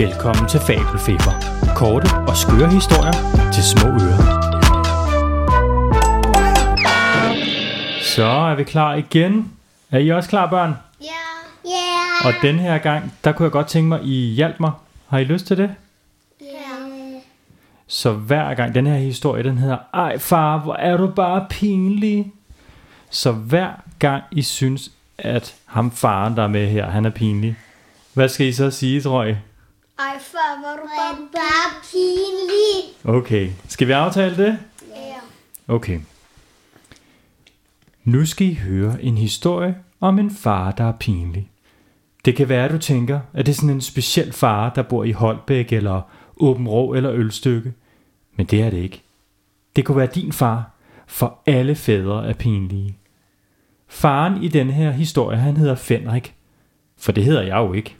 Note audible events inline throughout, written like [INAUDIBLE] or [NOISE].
Velkommen til Fabelfeber. Korte og skøre historier til små ører. Så er vi klar igen. Er I også klar, børn? Ja. Ja. Og den her gang, der kunne jeg godt tænke mig, I hjalp mig. Har I lyst til det? Ja. Så hver gang, den her historie, den hedder, ej far, hvor er du bare pinlig. Så hver gang I synes, at ham faren, der er med her, han er pinlig, hvad skal I så sige, tror I? Ej, far, var du bare, bare pinlig. Okay, skal vi aftale det? Ja. Okay. Nu skal I høre en historie om en far, der er pinlig. Det kan være, at du tænker, at det er sådan en speciel far, der bor i Holbæk eller Åben Rå eller Ølstykke. Men det er det ikke. Det kunne være din far, for alle fædre er pinlige. Faren i denne her historie, han hedder Fenrik. For det hedder jeg jo ikke.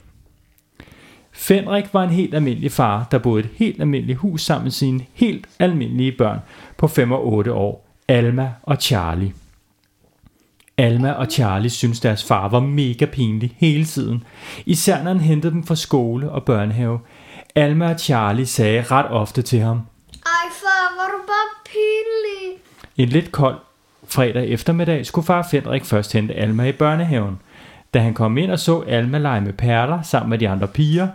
Fenrik var en helt almindelig far, der boede et helt almindeligt hus sammen med sine helt almindelige børn på 5 og 8 år, Alma og Charlie. Alma og Charlie synes deres far var mega pinlig hele tiden, især når han hentede dem fra skole og børnehave. Alma og Charlie sagde ret ofte til ham, Ej, far, var du bare pinlig. En lidt kold fredag eftermiddag skulle far Fenrik først hente Alma i børnehaven. Da han kom ind og så Alma lege med perler sammen med de andre piger,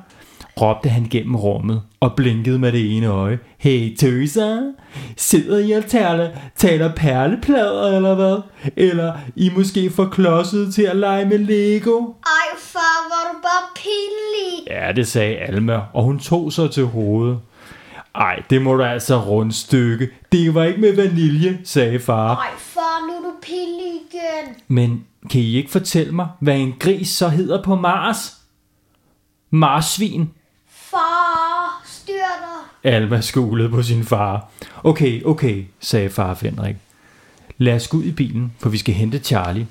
råbte han gennem rummet og blinkede med det ene øje. Hey tøser, sidder I og taler, taler perleplader eller hvad? Eller I måske for klodset til at lege med Lego? Ej, far, var du bare pinlig. Ja, det sagde Alma, og hun tog sig til hovedet. Ej, det må du altså rundstykke. Det var ikke med vanilje, sagde far. Ej, far, nu er du pinlig igen. Men kan I ikke fortælle mig, hvad en gris så hedder på Mars? Marsvin. Alma skulede på sin far. Okay, okay, sagde far Fenrik. Lad os gå ud i bilen, for vi skal hente Charlie.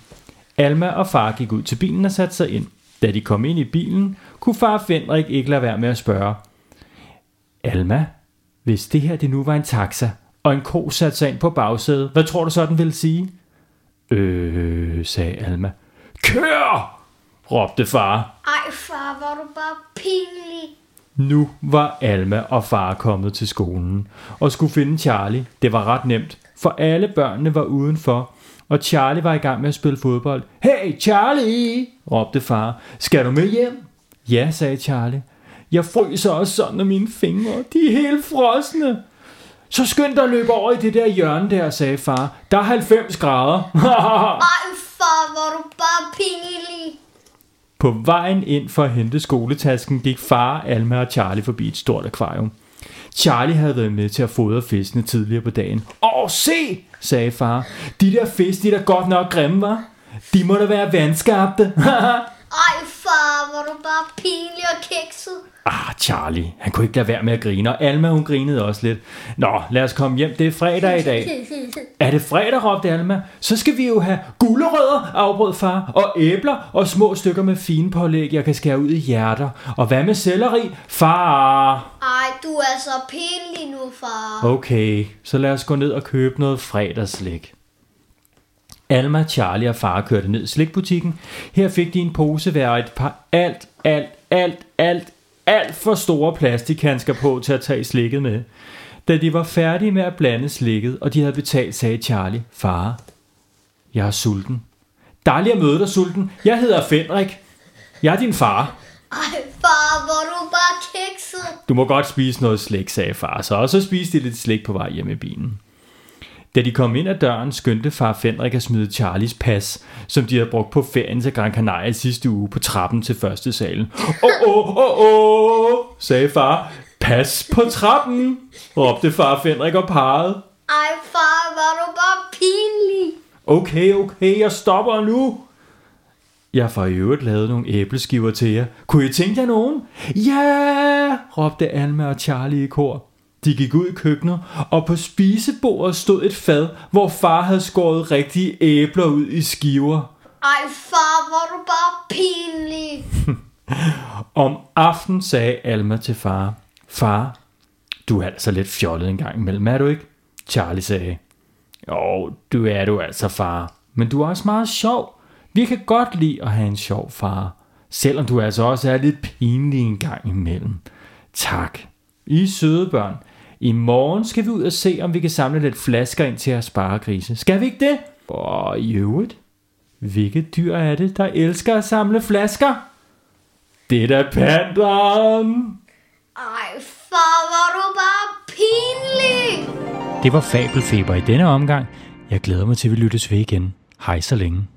Alma og far gik ud til bilen og satte sig ind. Da de kom ind i bilen, kunne far Fenrik ikke lade være med at spørge. Alma, hvis det her det nu var en taxa, og en ko satte sig ind på bagsædet, hvad tror du så, den ville sige? Øh, sagde Alma. Kør! råbte far. Ej, far, var du bare pinlig. Nu var Alma og far kommet til skolen og skulle finde Charlie. Det var ret nemt, for alle børnene var udenfor, og Charlie var i gang med at spille fodbold. Hey Charlie, råbte far. Skal du med hjem? Ja, sagde Charlie. Jeg fryser også sådan af mine fingre. De er helt frosne. Så skynd dig at løbe over i det der hjørne der, sagde far. Der er 90 grader. [LAUGHS] Ej, far, var du bare pinlig. På vejen ind for at hente skoletasken gik far, Alma og Charlie forbi et stort akvarium. Charlie havde været med til at fodre fiskene tidligere på dagen. Åh, se, sagde far. De der fisk, de er da godt nok grimme, var. De må da være vandskabte. [LAUGHS] Ej, far, var du bare pinlig og kikset. ah, Charlie, han kunne ikke lade være med at grine, og Alma hun grinede også lidt. Nå, lad os komme hjem, det er fredag i dag. [LAUGHS] Er det fredag, råbte Alma? Så skal vi jo have gulerødder, afbrød far, og æbler og små stykker med fine pålæg, jeg kan skære ud i hjerter. Og hvad med selleri? Far! Ej, du er så pinlig nu, far. Okay, så lad os gå ned og købe noget fredagsslik. Alma, Charlie og far kørte ned i slikbutikken. Her fik de en pose hver et par alt, alt, alt, alt, alt for store plastikhandsker på til at tage slikket med. Da de var færdige med at blande slikket, og de havde betalt, sagde Charlie, far, jeg er sulten. Dejligt at møde dig, sulten. Jeg hedder Fenrik. Jeg er din far. Ej, far, var du bare kikset. Du må godt spise noget slik, sagde far så, og så spiste de lidt slik på vej hjem i bilen. Da de kom ind ad døren, skyndte far Fenrik at smide Charlies pas, som de havde brugt på ferien til Gran Canaria sidste uge på trappen til første salen. Åh, åh, åh, åh, sagde far. Pas på trappen, råbte far Fenrik og pegede. Ej, far, var du bare pinlig. Okay, okay, jeg stopper nu. Jeg får i øvrigt lavet nogle æbleskiver til jer. Kunne I tænke jer nogen? Ja, råbte Alma og Charlie i kor. De gik ud i køkkenet, og på spisebordet stod et fad, hvor far havde skåret rigtige æbler ud i skiver. Ej, far, var du bare pinlig. [LAUGHS] Om aften sagde Alma til far, Far, du er altså lidt fjollet en gang imellem, er du ikke? Charlie sagde, Jo, du er du altså, far. Men du er også meget sjov. Vi kan godt lide at have en sjov far. Selvom du altså også er lidt pinlig en gang imellem. Tak. I er søde børn. I morgen skal vi ud og se, om vi kan samle lidt flasker ind til at spare grise. Skal vi ikke det? Og i øvrigt, hvilket dyr er det, der elsker at samle flasker? Det er da panderen. Ej, far, hvor du bare pinlig. Det var Fabelfeber i denne omgang. Jeg glæder mig til, at vi lyttes ved igen. Hej så længe.